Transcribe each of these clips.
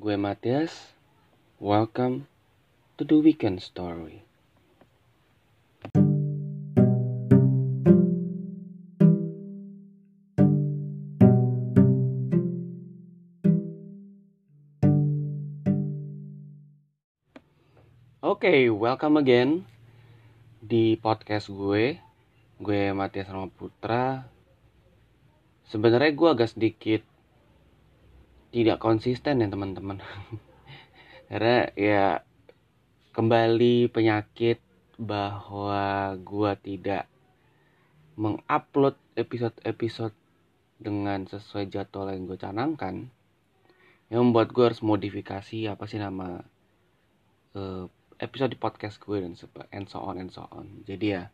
Gue Matias. Welcome to the Weekend Story. Oke, okay, welcome again di podcast gue. Gue Matias Rama Putra. Sebenarnya gue agak sedikit tidak konsisten ya teman-teman. Karena ya kembali penyakit bahwa gue tidak mengupload episode-episode dengan sesuai jadwal yang gue canangkan yang membuat gue harus modifikasi apa sih nama uh, episode di podcast gue dan and so on and so on jadi ya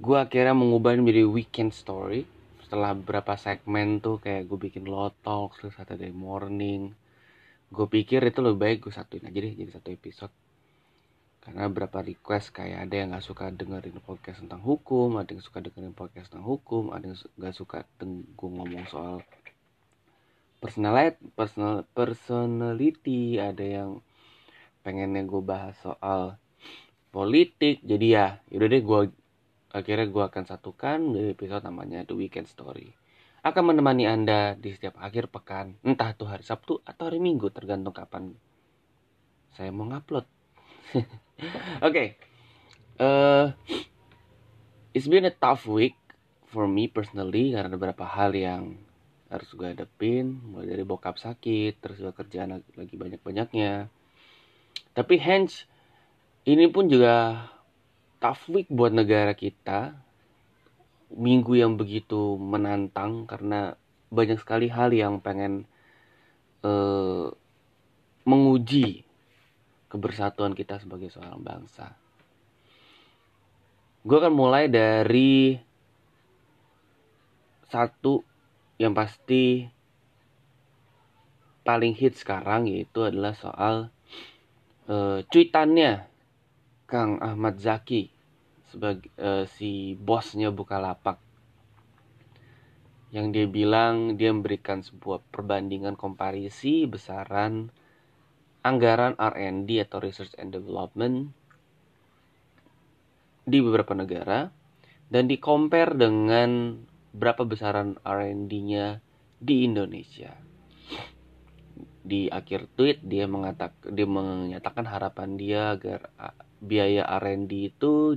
gue akhirnya mengubah menjadi weekend story setelah beberapa segmen tuh kayak gue bikin low talk terus Saturday morning gue pikir itu lebih baik gue satuin aja deh jadi satu episode. Karena beberapa request kayak ada yang nggak suka dengerin podcast tentang hukum ada yang suka dengerin podcast tentang hukum ada yang nggak suka gue ngomong soal personality personal personality ada yang pengennya gue bahas soal politik. Jadi ya yaudah deh gue akhirnya gue akan satukan di episode namanya The Weekend Story. Akan menemani anda di setiap akhir pekan entah itu hari Sabtu atau hari Minggu tergantung kapan saya mau ngupload. Oke. Okay. uh, it's been a tough week for me personally karena ada beberapa hal yang harus gue hadapin mulai dari bokap sakit terus gue kerjaan lagi banyak-banyaknya. Tapi hence ini pun juga tough week buat negara kita. Minggu yang begitu menantang karena banyak sekali hal yang pengen uh, menguji kebersatuan kita sebagai seorang bangsa. Gue akan mulai dari satu yang pasti paling hit sekarang yaitu adalah soal uh, cuitannya Kang Ahmad Zaki sebagai uh, si bosnya Bukalapak. Yang dia bilang dia memberikan sebuah perbandingan komparisi besaran anggaran R&D atau Research and Development di beberapa negara dan di compare dengan berapa besaran R&D-nya di Indonesia. Di akhir tweet dia mengatakan dia menyatakan harapan dia agar biaya R&D itu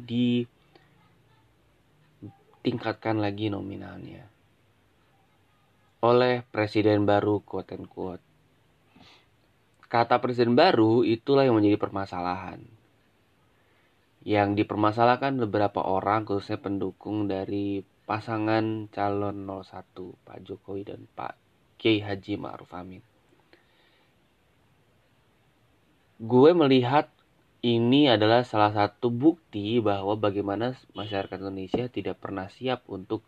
ditingkatkan lagi nominalnya oleh presiden baru quote and quote. Kata presiden baru itulah yang menjadi permasalahan. Yang dipermasalahkan beberapa orang khususnya pendukung dari pasangan calon 01 Pak Jokowi dan Pak Kiai Haji Ma'ruf Amin gue melihat ini adalah salah satu bukti bahwa bagaimana masyarakat Indonesia tidak pernah siap untuk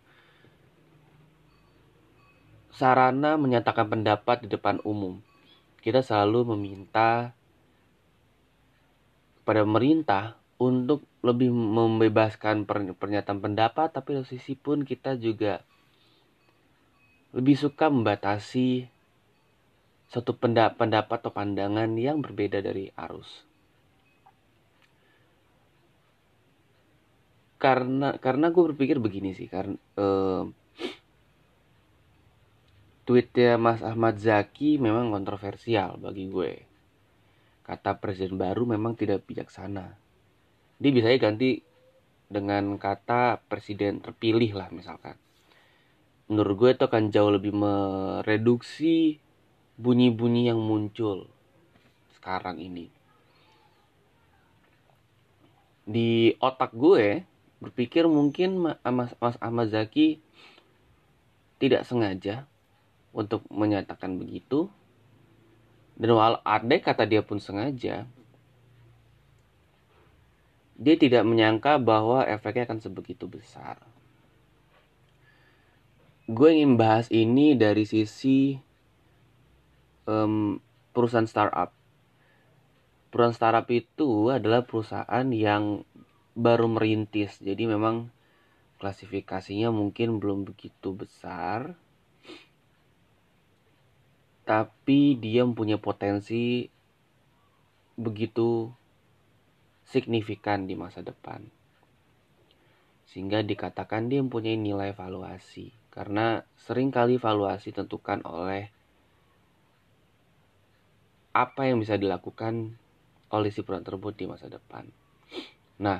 sarana menyatakan pendapat di depan umum. Kita selalu meminta kepada pemerintah untuk lebih membebaskan pernyataan pendapat, tapi di sisi pun kita juga lebih suka membatasi satu pendapat atau pandangan yang berbeda dari arus. Karena karena gue berpikir begini sih, karena uh, tweetnya Mas Ahmad Zaki memang kontroversial bagi gue. Kata presiden baru memang tidak bijaksana. Dia bisa ganti dengan kata presiden terpilih lah misalkan. Menurut gue itu akan jauh lebih mereduksi bunyi-bunyi yang muncul sekarang ini. Di otak gue berpikir mungkin Mas, Mas Ahmad Zaki tidak sengaja untuk menyatakan begitu. Dan walau ada kata dia pun sengaja, dia tidak menyangka bahwa efeknya akan sebegitu besar. Gue ingin bahas ini dari sisi um, perusahaan startup. Perusahaan startup itu adalah perusahaan yang baru merintis, jadi memang klasifikasinya mungkin belum begitu besar. tapi dia mempunyai potensi begitu signifikan di masa depan. Sehingga dikatakan dia mempunyai nilai valuasi. Karena sering kali valuasi tentukan oleh apa yang bisa dilakukan oleh si perusahaan tersebut di masa depan. Nah,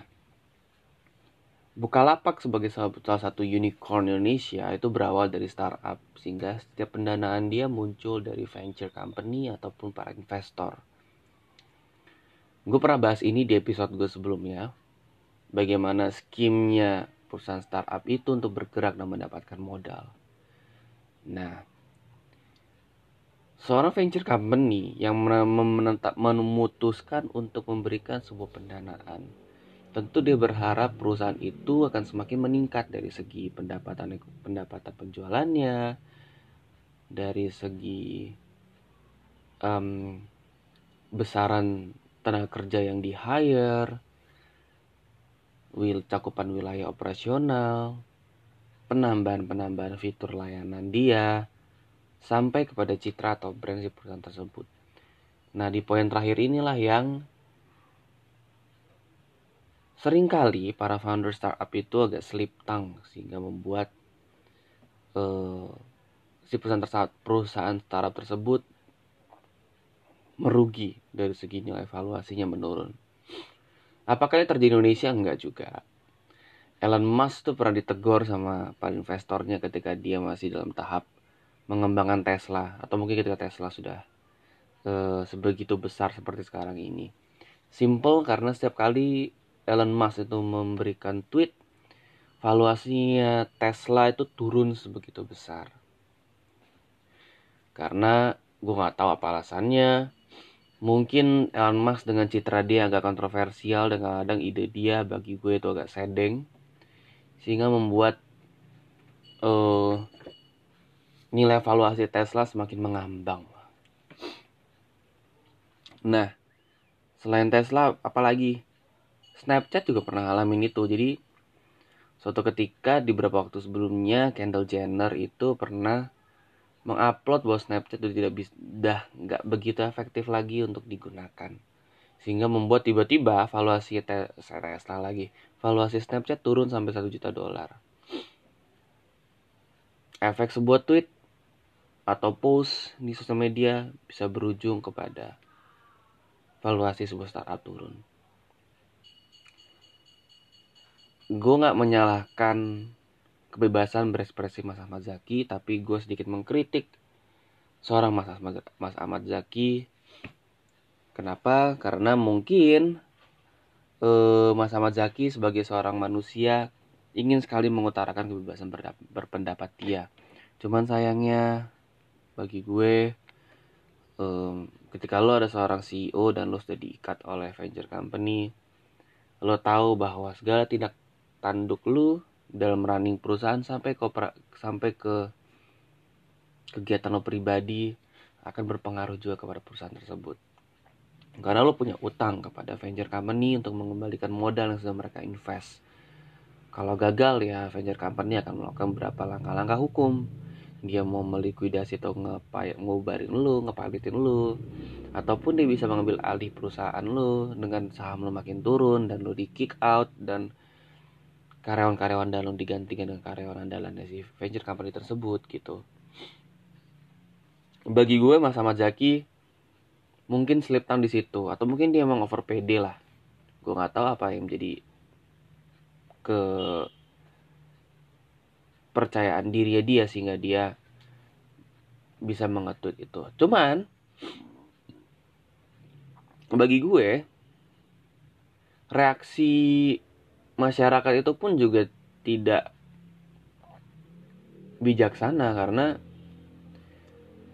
Bukalapak sebagai salah satu unicorn Indonesia itu berawal dari startup sehingga setiap pendanaan dia muncul dari venture company ataupun para investor. Gue pernah bahas ini di episode gue sebelumnya. Bagaimana skimnya perusahaan startup itu untuk bergerak dan mendapatkan modal. Nah, seorang venture company yang memutuskan untuk memberikan sebuah pendanaan tentu dia berharap perusahaan itu akan semakin meningkat dari segi pendapatan pendapatan penjualannya, dari segi um, besaran tenaga kerja yang di hire, wil cakupan wilayah operasional, penambahan-penambahan fitur layanan dia, sampai kepada citra atau brand si perusahaan tersebut. Nah di poin terakhir inilah yang Seringkali para founder startup itu agak slip tang sehingga membuat uh, si perusahaan, perusahaan startup tersebut merugi dari segi nilai valuasinya menurun. Apakah ini terjadi di Indonesia? Enggak juga. Elon Musk tuh pernah ditegur sama para investornya ketika dia masih dalam tahap mengembangkan Tesla atau mungkin ketika Tesla sudah uh, sebegitu besar seperti sekarang ini. Simple karena setiap kali Elon Musk itu memberikan tweet valuasinya Tesla itu turun sebegitu besar. Karena gue nggak tahu apa alasannya. Mungkin Elon Musk dengan citra dia agak kontroversial dan kadang ide dia bagi gue itu agak sedeng sehingga membuat uh, nilai valuasi Tesla semakin mengambang. Nah, selain Tesla, apalagi Snapchat juga pernah ngalamin itu. Jadi suatu ketika di beberapa waktu sebelumnya Kendall Jenner itu pernah mengupload bahwa Snapchat itu tidak bisa dah nggak begitu efektif lagi untuk digunakan. Sehingga membuat tiba-tiba valuasi Tesla lagi valuasi Snapchat turun sampai satu juta dolar. Efek sebuah tweet atau post di sosial media bisa berujung kepada valuasi sebuah startup turun gue nggak menyalahkan kebebasan berekspresi Mas Ahmad Zaki tapi gue sedikit mengkritik seorang Mas Ahmad, Mas Ahmad Zaki. Kenapa? Karena mungkin eh, Mas Ahmad Zaki sebagai seorang manusia ingin sekali mengutarakan kebebasan berpendapat dia. Cuman sayangnya bagi gue um, ketika lo ada seorang CEO dan lo sudah diikat oleh venture company lo tahu bahwa segala tindak tanduk lu dalam running perusahaan sampai ke sampai ke kegiatan lo pribadi akan berpengaruh juga kepada perusahaan tersebut. Karena lo punya utang kepada venture company untuk mengembalikan modal yang sudah mereka invest. Kalau gagal ya venture company akan melakukan beberapa langkah-langkah hukum. Dia mau melikuidasi atau ngepay ngubarin lu, ngepalitin lu, ataupun dia bisa mengambil alih perusahaan lu dengan saham lu makin turun dan lu di kick out dan karyawan-karyawan dalam digantikan dengan karyawan andalan si venture company tersebut gitu. Bagi gue Mas Ahmad Zaki mungkin slip down di situ atau mungkin dia emang over PD lah. Gue nggak tahu apa yang menjadi ke percayaan diri dia sehingga dia bisa mengetut itu. Cuman bagi gue reaksi masyarakat itu pun juga tidak bijaksana karena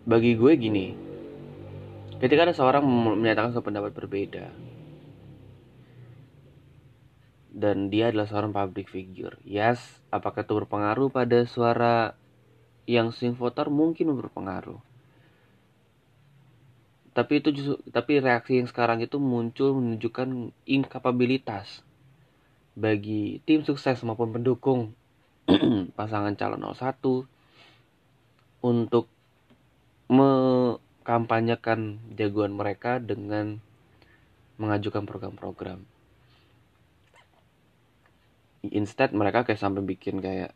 bagi gue gini ketika ada seorang menyatakan pendapat berbeda dan dia adalah seorang public figure yes apakah itu berpengaruh pada suara yang swing voter? Mungkin berpengaruh. Tapi itu justru tapi reaksi yang sekarang itu muncul menunjukkan inkapabilitas bagi tim sukses maupun pendukung pasangan calon 01 untuk mengkampanyekan jagoan mereka dengan mengajukan program-program. Instead mereka kayak sampai bikin kayak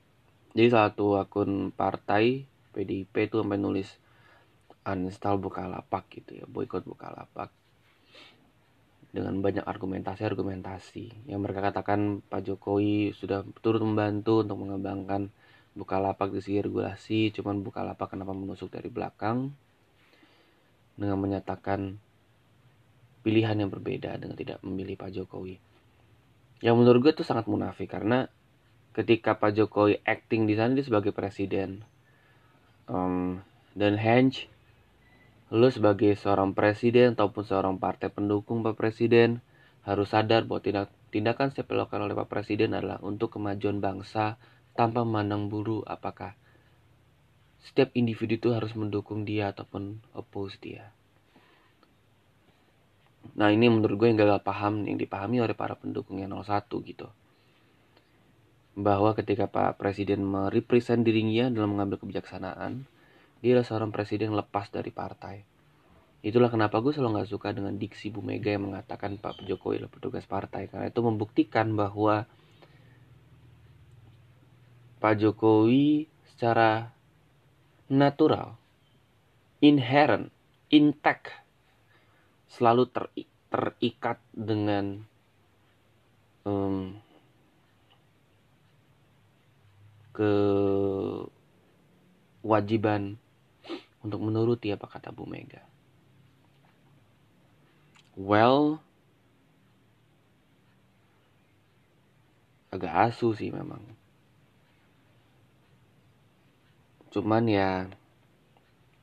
jadi satu akun partai PDIP itu sampai nulis uninstall Bukalapak gitu ya boykot Bukalapak dengan banyak argumentasi-argumentasi. Yang mereka katakan Pak Jokowi sudah turut membantu untuk mengembangkan Bukalapak di segi regulasi cuman Bukalapak kenapa menusuk dari belakang? Dengan menyatakan pilihan yang berbeda dengan tidak memilih Pak Jokowi. Yang menurut gue itu sangat munafik karena ketika Pak Jokowi acting di sana dia sebagai presiden. Um, dan Henge Lu sebagai seorang presiden ataupun seorang partai pendukung Pak Presiden harus sadar bahwa tindak, tindakan setiap dilakukan oleh Pak Presiden adalah untuk kemajuan bangsa tanpa memandang buru apakah setiap individu itu harus mendukung dia ataupun oppose dia. Nah ini menurut gue yang gagal paham yang dipahami oleh para pendukung yang 01 gitu. Bahwa ketika Pak Presiden merepresent dirinya dalam mengambil kebijaksanaan, dia adalah seorang presiden lepas dari partai. Itulah kenapa gue selalu gak suka dengan diksi Bu Mega yang mengatakan Pak Jokowi adalah petugas partai. Karena itu membuktikan bahwa Pak Jokowi secara natural, inherent, intact, selalu ter, terikat dengan um, kewajiban untuk menuruti apa kata Bu Mega. Well, agak asu sih memang. Cuman ya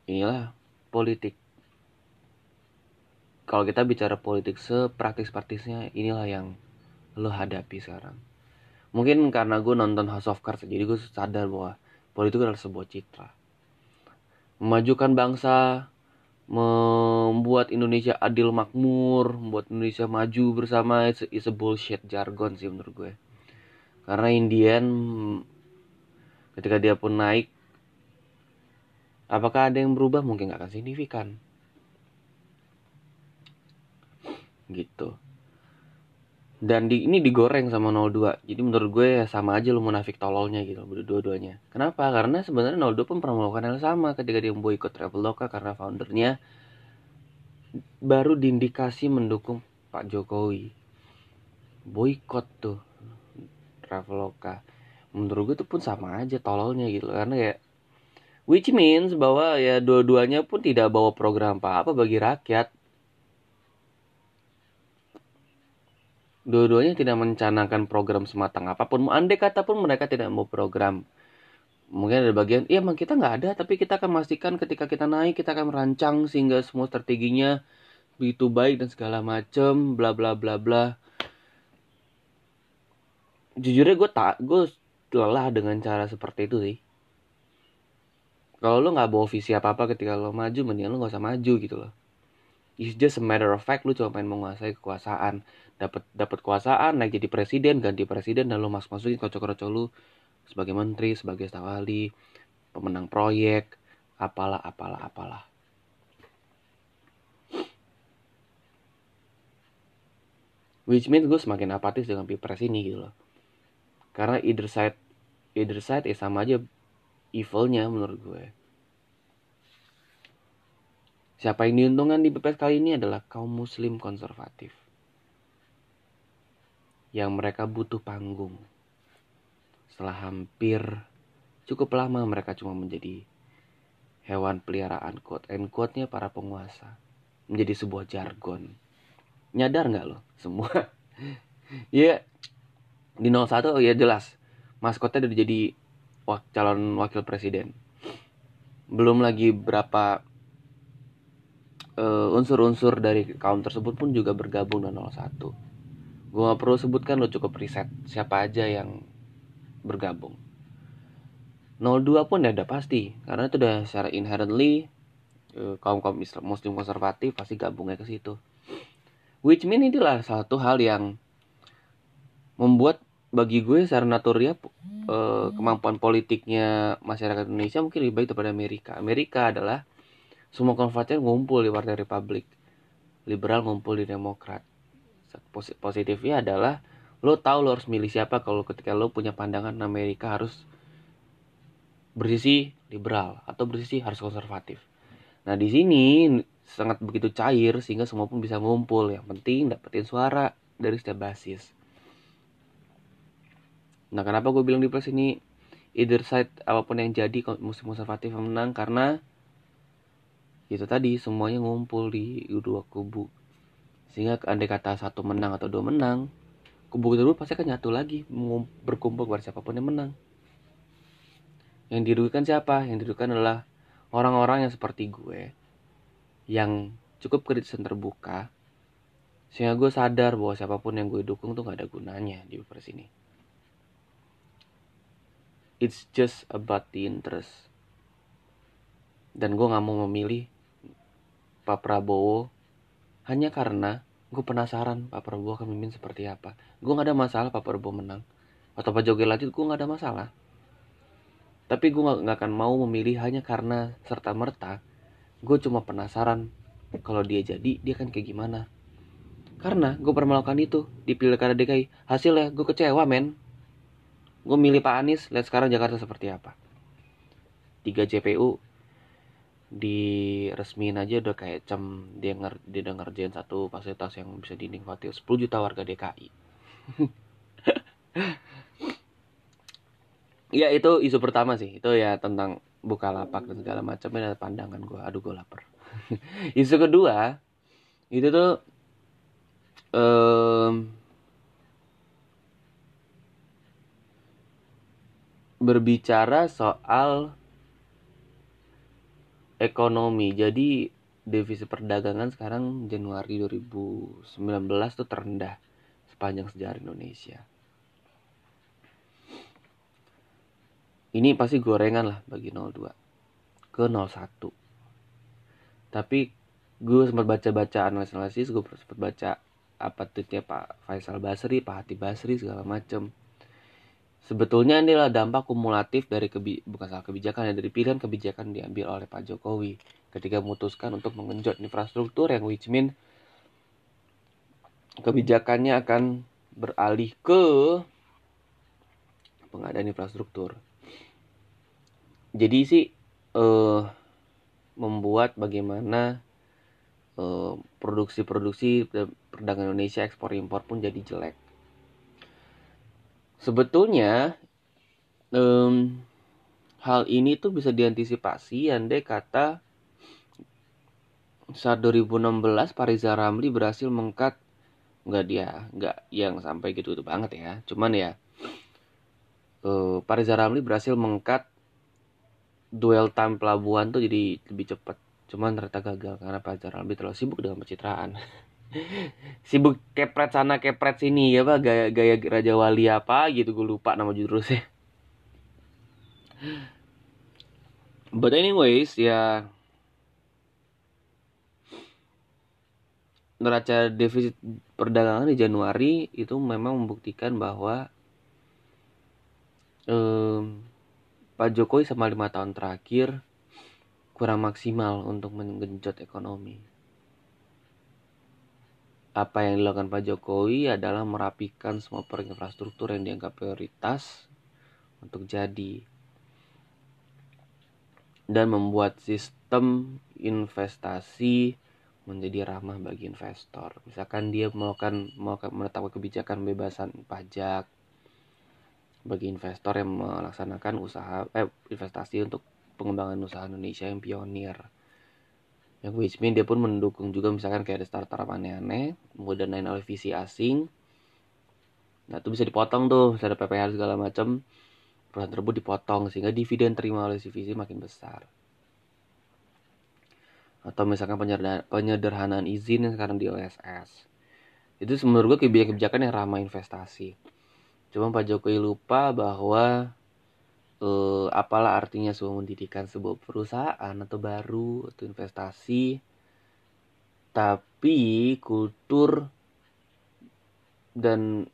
inilah politik. Kalau kita bicara politik sepraktis-praktisnya inilah yang lo hadapi sekarang. Mungkin karena gue nonton House of Cards jadi gue sadar bahwa politik adalah sebuah citra memajukan bangsa, membuat Indonesia adil makmur, membuat Indonesia maju bersama it's, a bullshit jargon sih menurut gue. Karena Indian ketika dia pun naik apakah ada yang berubah mungkin gak akan signifikan. Gitu dan di ini digoreng sama 02 jadi menurut gue ya sama aja lu munafik tololnya gitu dua-duanya. Kenapa? Karena sebenarnya 02 pun pernah melakukan hal sama ketika dia boikot Traveloka karena foundernya baru diindikasi mendukung Pak Jokowi. Boikot tuh Traveloka menurut gue itu pun sama aja tololnya gitu. Karena ya which means bahwa ya dua-duanya pun tidak bawa program apa-apa bagi rakyat dua-duanya tidak mencanangkan program sematang apa pun. Andai kata pun mereka tidak mau program. Mungkin ada bagian iya emang kita nggak ada tapi kita akan memastikan ketika kita naik kita akan merancang sehingga semua strateginya begitu baik dan segala macem bla bla bla bla. Jujurnya gue tak gue lelah dengan cara seperti itu sih. Kalau lo nggak bawa visi apa apa ketika lo maju mendingan lo nggak usah maju gitu loh. It's just a matter of fact lu cuma pengen menguasai kekuasaan dapat dapat kekuasaan naik jadi presiden ganti presiden dan lu masuk masukin kocok-kocok lu sebagai menteri sebagai staf ahli pemenang proyek apalah apalah apalah. Which means gue semakin apatis dengan pilpres ini gitu loh. Karena either side either side ya sama aja evilnya menurut gue. Siapa yang diuntungkan di pilpres kali ini adalah kaum muslim konservatif. Yang mereka butuh panggung. Setelah hampir cukup lama mereka cuma menjadi hewan peliharaan quote and quote-nya para penguasa. Menjadi sebuah jargon. Nyadar nggak lo semua? ya di 01 ya jelas maskotnya udah jadi calon wakil presiden. Belum lagi berapa uh, unsur-unsur dari kaum tersebut pun juga bergabung dengan 01 gue gak perlu sebutkan lo cukup riset. Siapa aja yang bergabung. 02 pun ya udah pasti. Karena itu udah secara inherently uh, kaum kaum Islam Muslim konservatif pasti gabungnya ke situ. Which mean inilah satu hal yang membuat bagi gue secara natural uh, kemampuan politiknya masyarakat Indonesia mungkin lebih baik daripada Amerika. Amerika adalah semua konservatif ngumpul di Partai Republik. Liberal ngumpul di Demokrat positifnya adalah lo tahu lo harus milih siapa kalau ketika lo punya pandangan Amerika harus bersisi liberal atau bersisi harus konservatif. Nah di sini sangat begitu cair sehingga semua pun bisa ngumpul. Yang penting dapetin suara dari setiap basis. Nah kenapa gue bilang di plus ini? Either side apa pun yang jadi musim konservatif menang karena itu tadi semuanya ngumpul di dua kubu sehingga andai kata satu menang atau dua menang kubu kedua pasti akan nyatu lagi berkumpul kepada siapa pun yang menang. Yang dirugikan siapa? Yang dirugikan adalah orang-orang yang seperti gue yang cukup kritisan terbuka sehingga gue sadar bahwa siapa pun yang gue dukung tuh gak ada gunanya di pilpres ini. It's just about the interest. Dan gue gak mau memilih Pak Prabowo hanya karena gue penasaran Pak Prabowo akan memimpin seperti apa. Gue gak ada masalah Pak Prabowo menang. Atau Pak Jokowi lanjut, gue gak ada masalah. Tapi gue gak, gak akan mau memilih hanya karena serta-merta. Gue cuma penasaran kalau dia jadi, dia akan kayak gimana. Karena gue pernah melakukan itu di pilkada DKI. Hasilnya gue kecewa men. Gue milih Pak Anies, lihat sekarang Jakarta seperti apa. 3 JPU, diresmiin aja udah kayak cem dia nger dia ngerjain satu fasilitas yang bisa dinikmati. 10 juta warga DKI ya itu isu pertama sih. Itu ya tentang buka lapak dan segala macam ada pandangan gue aduh gue lapar. Isu kedua itu tuh um, berbicara soal ekonomi. Jadi devisa perdagangan sekarang Januari 2019 tuh terendah sepanjang sejarah Indonesia. Ini pasti gorengan lah bagi 02 ke 01. Tapi gue sempat baca-baca analisis-analisis, gue sempat baca apa tweetnya Pak Faisal Basri, Pak Hati Basri segala macem Sebetulnya ini adalah dampak kumulatif dari kebi bukan salah kebijakan ya dari pilihan kebijakan diambil oleh Pak Jokowi ketika memutuskan untuk mengenjot infrastruktur yang which mean kebijakannya akan beralih ke pengadaan infrastruktur. Jadi sih uh, membuat bagaimana uh, produksi-produksi perdagangan Indonesia ekspor impor pun jadi jelek sebetulnya um, hal ini tuh bisa diantisipasi andai kata saat 2016 Pariza Ramli berhasil mengkat. Nggak dia nggak yang sampai gitu itu banget ya. Cuman ya uh, Pariza Ramli berhasil mengkat duel time pelabuhan tuh jadi lebih cepat. Cuman ternyata gagal karena Pariza Ramli terlalu sibuk dengan pencitraan sibuk kepret sana kepret sini ya pak. Gaya gaya raja wali apa gitu gue lupa nama jurusnya but anyways ya. Neraca defisit perdagangan di Januari itu memang membuktikan bahwa um, Pak Jokowi sama lima tahun terakhir kurang maksimal untuk menggenjot ekonomi apa yang dilakukan Pak Jokowi adalah merapikan semua proyek infrastruktur yang dianggap prioritas untuk jadi dan membuat sistem investasi menjadi ramah bagi investor. Misalkan dia melakukan, menetapkan kebijakan bebasan pajak bagi investor yang melaksanakan usaha eh, investasi untuk pengembangan usaha Indonesia yang pionir yang which mean dia pun mendukung juga misalkan kayak ada startup aneh-aneh naik oleh visi asing. Nah itu bisa dipotong tuh bisa ada PPH segala macam perusahaan tersebut dipotong sehingga dividen terima oleh si visi makin besar. Atau misalkan penyederhanaan izin yang sekarang di OSS itu menurut gue kebijakan-kebijakan yang ramah investasi. Cuma Pak Jokowi lupa bahwa uh, apalah artinya sebuah mendirikan sebuah perusahaan atau baru atau investasi. Tapi kultur dan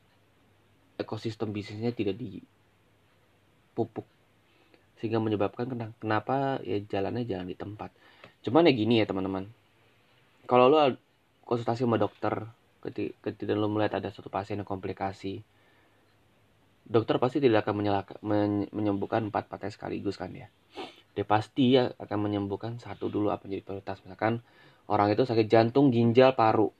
ekosistem bisnisnya tidak dipupuk. Sehingga menyebabkan kenapa ya jalannya jalan di tempat. Cuman ya gini ya teman-teman. Kalau lo konsultasi sama dokter ketika lo melihat ada satu pasien yang komplikasi dokter pasti tidak akan menyalahkan, menyembuhkan empat patah sekaligus kan ya. Dia pasti ya akan menyembuhkan satu dulu apa jadi prioritas. Misalkan orang itu sakit jantung ginjal paru.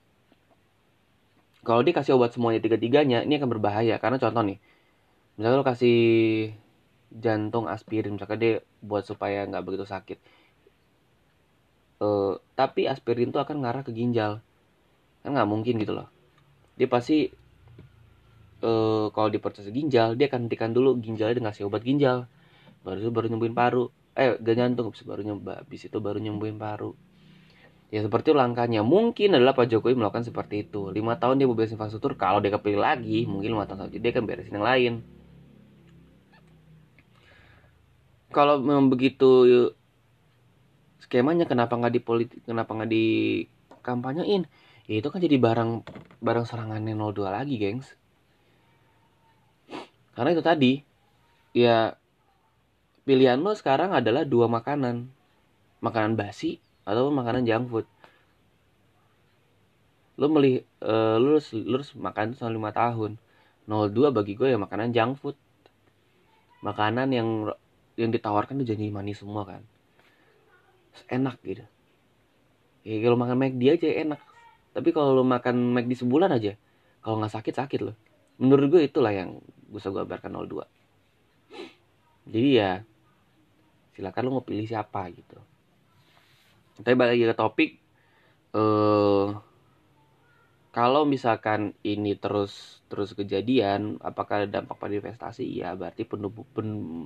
Kalau dia kasih obat semuanya tiga-tiganya ini akan berbahaya. Karena contoh nih misalnya lo kasih jantung aspirin misalkan dia buat supaya nggak begitu sakit. Uh, tapi aspirin itu akan ngarah ke ginjal. Kan nggak mungkin gitu loh. Dia pasti uh, kalau dipercaya ginjal dia akan hentikan dulu ginjalnya dengan ngasih obat ginjal baru itu baru nyembuhin paru eh gak jantung baru nyembah habis itu baru nyembuhin paru Ya seperti langkahnya mungkin adalah Pak Jokowi melakukan seperti itu. Lima tahun dia beberes infrastruktur, kalau dia kepilih lagi, mungkin lima tahun saja dia akan beresin yang lain. Kalau memang begitu skemanya, kenapa nggak di politik, kenapa nggak di kampanyein? Ya itu kan jadi barang barang serangannya 02 lagi, gengs. Karena itu tadi, ya pilihan lo sekarang adalah dua makanan. Makanan basi atau makanan junk food. Lu melih uh, lu, lu harus makan selama lima tahun. 02 bagi gue ya makanan junk food. Makanan yang yang ditawarkan tuh jadi manis semua kan. Enak gitu. Ya kalau makan McD aja enak. Tapi kalau lu makan McD sebulan aja kalau nggak sakit sakit loh menurut gue itulah yang bisa gue gambarkan 02 jadi ya silakan lu mau pilih siapa gitu. Tapi balik lagi ke topik eh kalau misalkan ini terus terus kejadian apakah ada dampak pada investasi? Ya berarti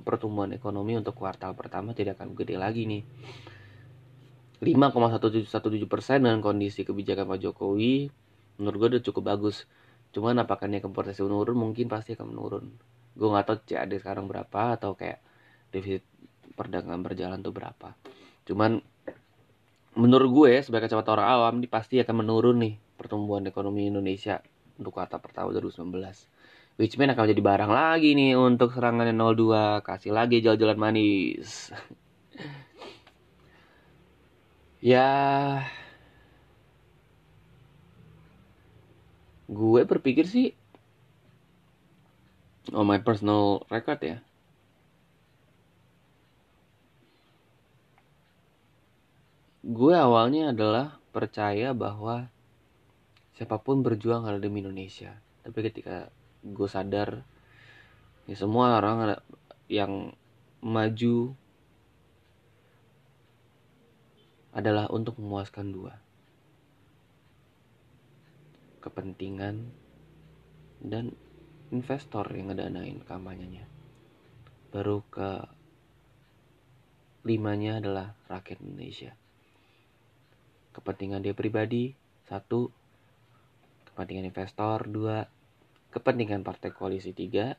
pertumbuhan ekonomi untuk kuartal pertama tidak akan gede lagi nih. 5,1717 persen dengan kondisi kebijakan Pak Jokowi menurut gue udah cukup bagus cuman apakah nih importasi menurun mungkin pasti akan menurun. Gue nggak tahu CAD sekarang berapa atau kayak defisit perdagangan berjalan tuh berapa. Cuman menurut gue sebagai kacamata orang awam ini pasti akan menurun nih pertumbuhan ekonomi Indonesia untuk kata pertama 2019 which mean akan jadi barang lagi nih untuk serangan 02 kasih lagi jalan-jalan manis. Ya gue berpikir sih oh my personal record ya. Gue awalnya adalah percaya bahwa siapa pun berjuang ada demi Indonesia. Tapi ketika gue sadar ya semua orang yang maju adalah untuk memuaskan dua kepentingan dan investor yang ngedanain kampanyenya. Baru ke limanya adalah rakyat Indonesia. Kepentingan dia pribadi satu. Kepentingan investor dua. Kepentingan partai koalisi tiga.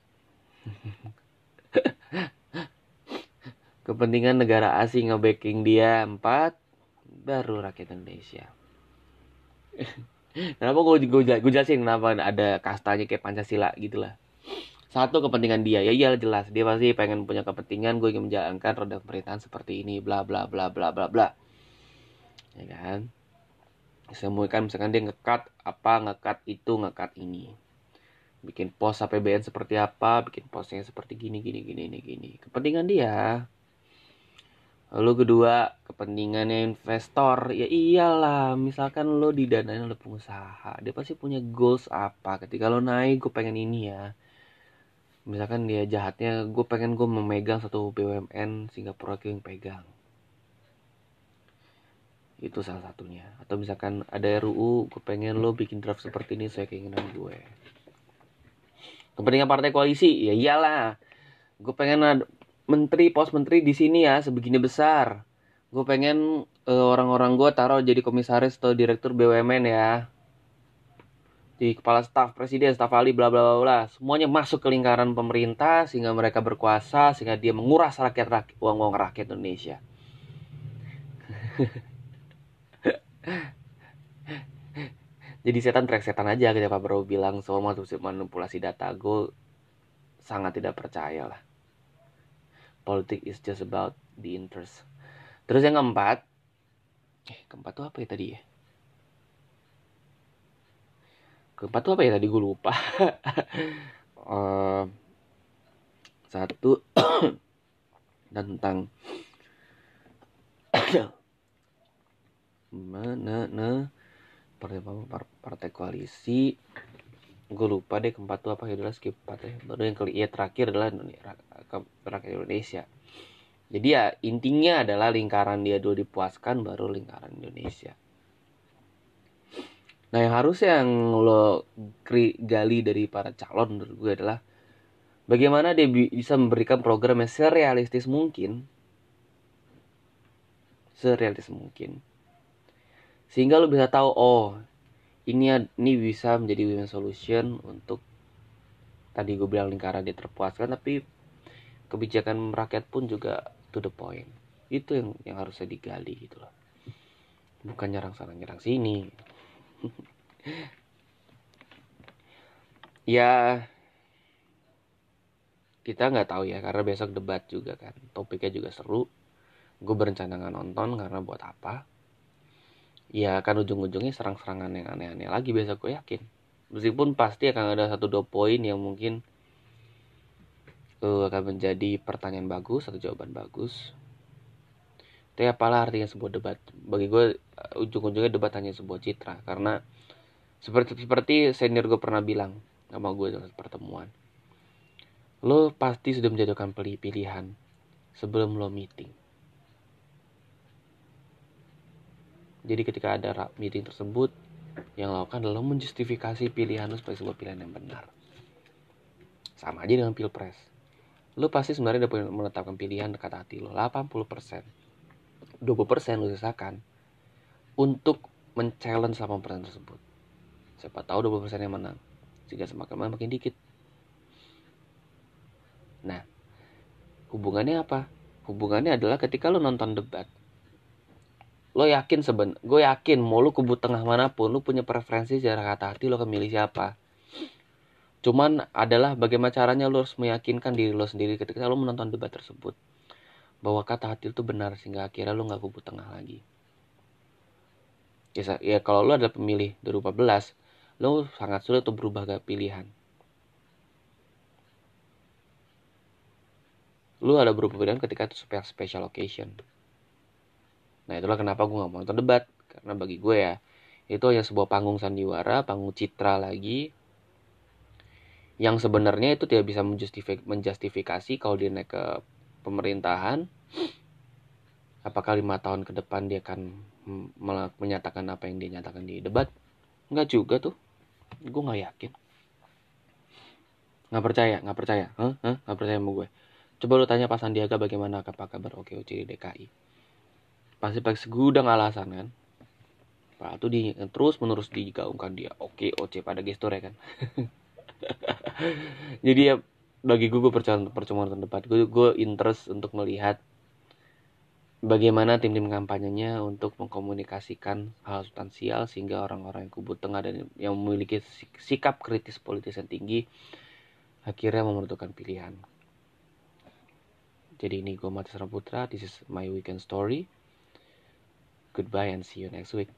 Kepentingan negara asing ngebacking dia empat. Baru rakyat Indonesia kenapa gue gue jelasin kenapa ada kastanya kayak Pancasila gitulah. Satu kepentingan dia. Ya iya jelas. Dia pasti pengen punya kepentingan gue ingin menjalankan roda pemerintahan seperti ini bla bla bla bla bla bla. Ya kan? Semua kan misalkan dia ngekat apa ngekat itu ngekat ini. Bikin pos APBN seperti apa bikin posnya seperti gini gini gini gini gini. Kepentingan dia lalu kedua kepentingannya investor. Ya iyalah misalkan lo didanain oleh pengusaha dia pasti punya goals apa. Ketika lo naik gue pengen ini ya. Misalkan dia jahatnya gue pengen gue memegang satu BUMN proyek yang pegang. Itu salah satunya. Atau misalkan ada RUU gue pengen lo bikin draft seperti ini saya keinginan gue. Kepentingan partai koalisi? Ya iyalah. Gue pengen menteri pos menteri di sini ya sebegini besar. Gue pengen uh, orang-orang gue taruh jadi komisaris atau direktur BUMN ya. Di kepala staf presiden staf ahli bla bla bla semuanya masuk ke lingkaran pemerintah sehingga mereka berkuasa sehingga dia menguras rakyat rakyat uang uang rakyat Indonesia. Jadi setan track setan aja ketika Pak Prabowo bilang semua manipulasi data. Gue sangat tidak percaya lah politik is just about the interest. Terus yang keempat eh keempat tuh apa ya tadi ya? Keempat tuh apa ya tadi? Gue lupa. Uh, satu tentang mana nah partai partai koalisi gue lupa deh keempat tuh apa ya adalah skip empat ya. Baru yang kali ya terakhir adalah rakyat Indonesia. Jadi ya intinya adalah lingkaran dia dulu dipuaskan baru lingkaran Indonesia. Nah yang harus yang lo gali dari para calon menurut gue adalah bagaimana dia bisa memberikan program yang serealistis mungkin. Serealistis mungkin. Sehingga lo bisa tahu oh ini ini bisa menjadi win solution untuk tadi gue bilang lingkaran dia terpuaskan tapi kebijakan rakyat pun juga to the point. Itu yang yang harusnya digali gitu loh. Bukan nyerang sana nyerang sini. Ya kita nggak tahu ya karena besok debat juga kan. Topiknya juga seru. Gue berencana nggak nonton karena buat apa ya kan ujung-ujungnya serang-serangan yang aneh-aneh lagi besok gue yakin. Meskipun pasti akan ada satu dua poin yang mungkin uh, akan menjadi pertanyaan bagus atau jawaban bagus. Tapi apalah artinya sebuah debat. Bagi gue uh, ujung-ujungnya debat hanya sebuah citra. Karena seperti seperti senior gue pernah bilang sama gue dalam pertemuan lo pasti sudah menjatuhkan pilihan sebelum lo meeting. Jadi ketika ada meeting tersebut, yang lakukan adalah menjustifikasi pilihan lo sebagai sebuah pilihan yang benar. Sama aja dengan pilpres. Lo pasti sebenarnya udah menetapkan pilihan dekat hati lo, 80%. 20% lo sisakan untuk men-challenge 80% tersebut. Siapa tahu 20% yang menang. Sehingga semakin makin dikit Nah, hubungannya apa? Hubungannya adalah ketika lo nonton debat, lo yakin seben, gue yakin mau lo kubu tengah mana pun, lo punya preferensi secara kata hati lo akan milih siapa. Cuman adalah bagaimana caranya lo harus meyakinkan diri lo sendiri ketika lo menonton debat tersebut bahwa kata hati itu benar sehingga akhirnya lo nggak kubu tengah lagi. Ya, ya kalau lo adalah pemilih 2014, lo sangat sulit untuk berubah ke pilihan. lu ada beberapa pilihan ketika itu special occasion nah itulah kenapa gue gak mau nonton debat. Karena bagi gue ya itu hanya sebuah panggung sandiwara panggung citra lagi yang sebenarnya itu tidak bisa menjustifikasi kalau dia naik ke pemerintahan. Apakah lima tahun ke depan dia akan menyatakan apa yang dia nyatakan di debat? Nggak juga tuh. Gue nggak yakin. Nggak percaya nggak percaya. Hah? Hah? nggak percaya sama gue Coba lu tanya Pak Sandiaga bagaimana apa kabar OKOC di DKI. Pasti pakai segudang alasan kan. Pak itu di terus menerus digaungkan dia oke OC pada gestur ya kan. Jadi ya bagi gue gue percuma nonton debat gue gue interest untuk melihat bagaimana tim-tim kampanyenya untuk mengkomunikasikan hal substansial sehingga orang-orang yang kubu tengah dan yang memiliki sikap kritis politis yang tinggi akhirnya menentukan pilihan. Jadi ini gue Mati Putra. This is my weekend story. Goodbye and see you next week.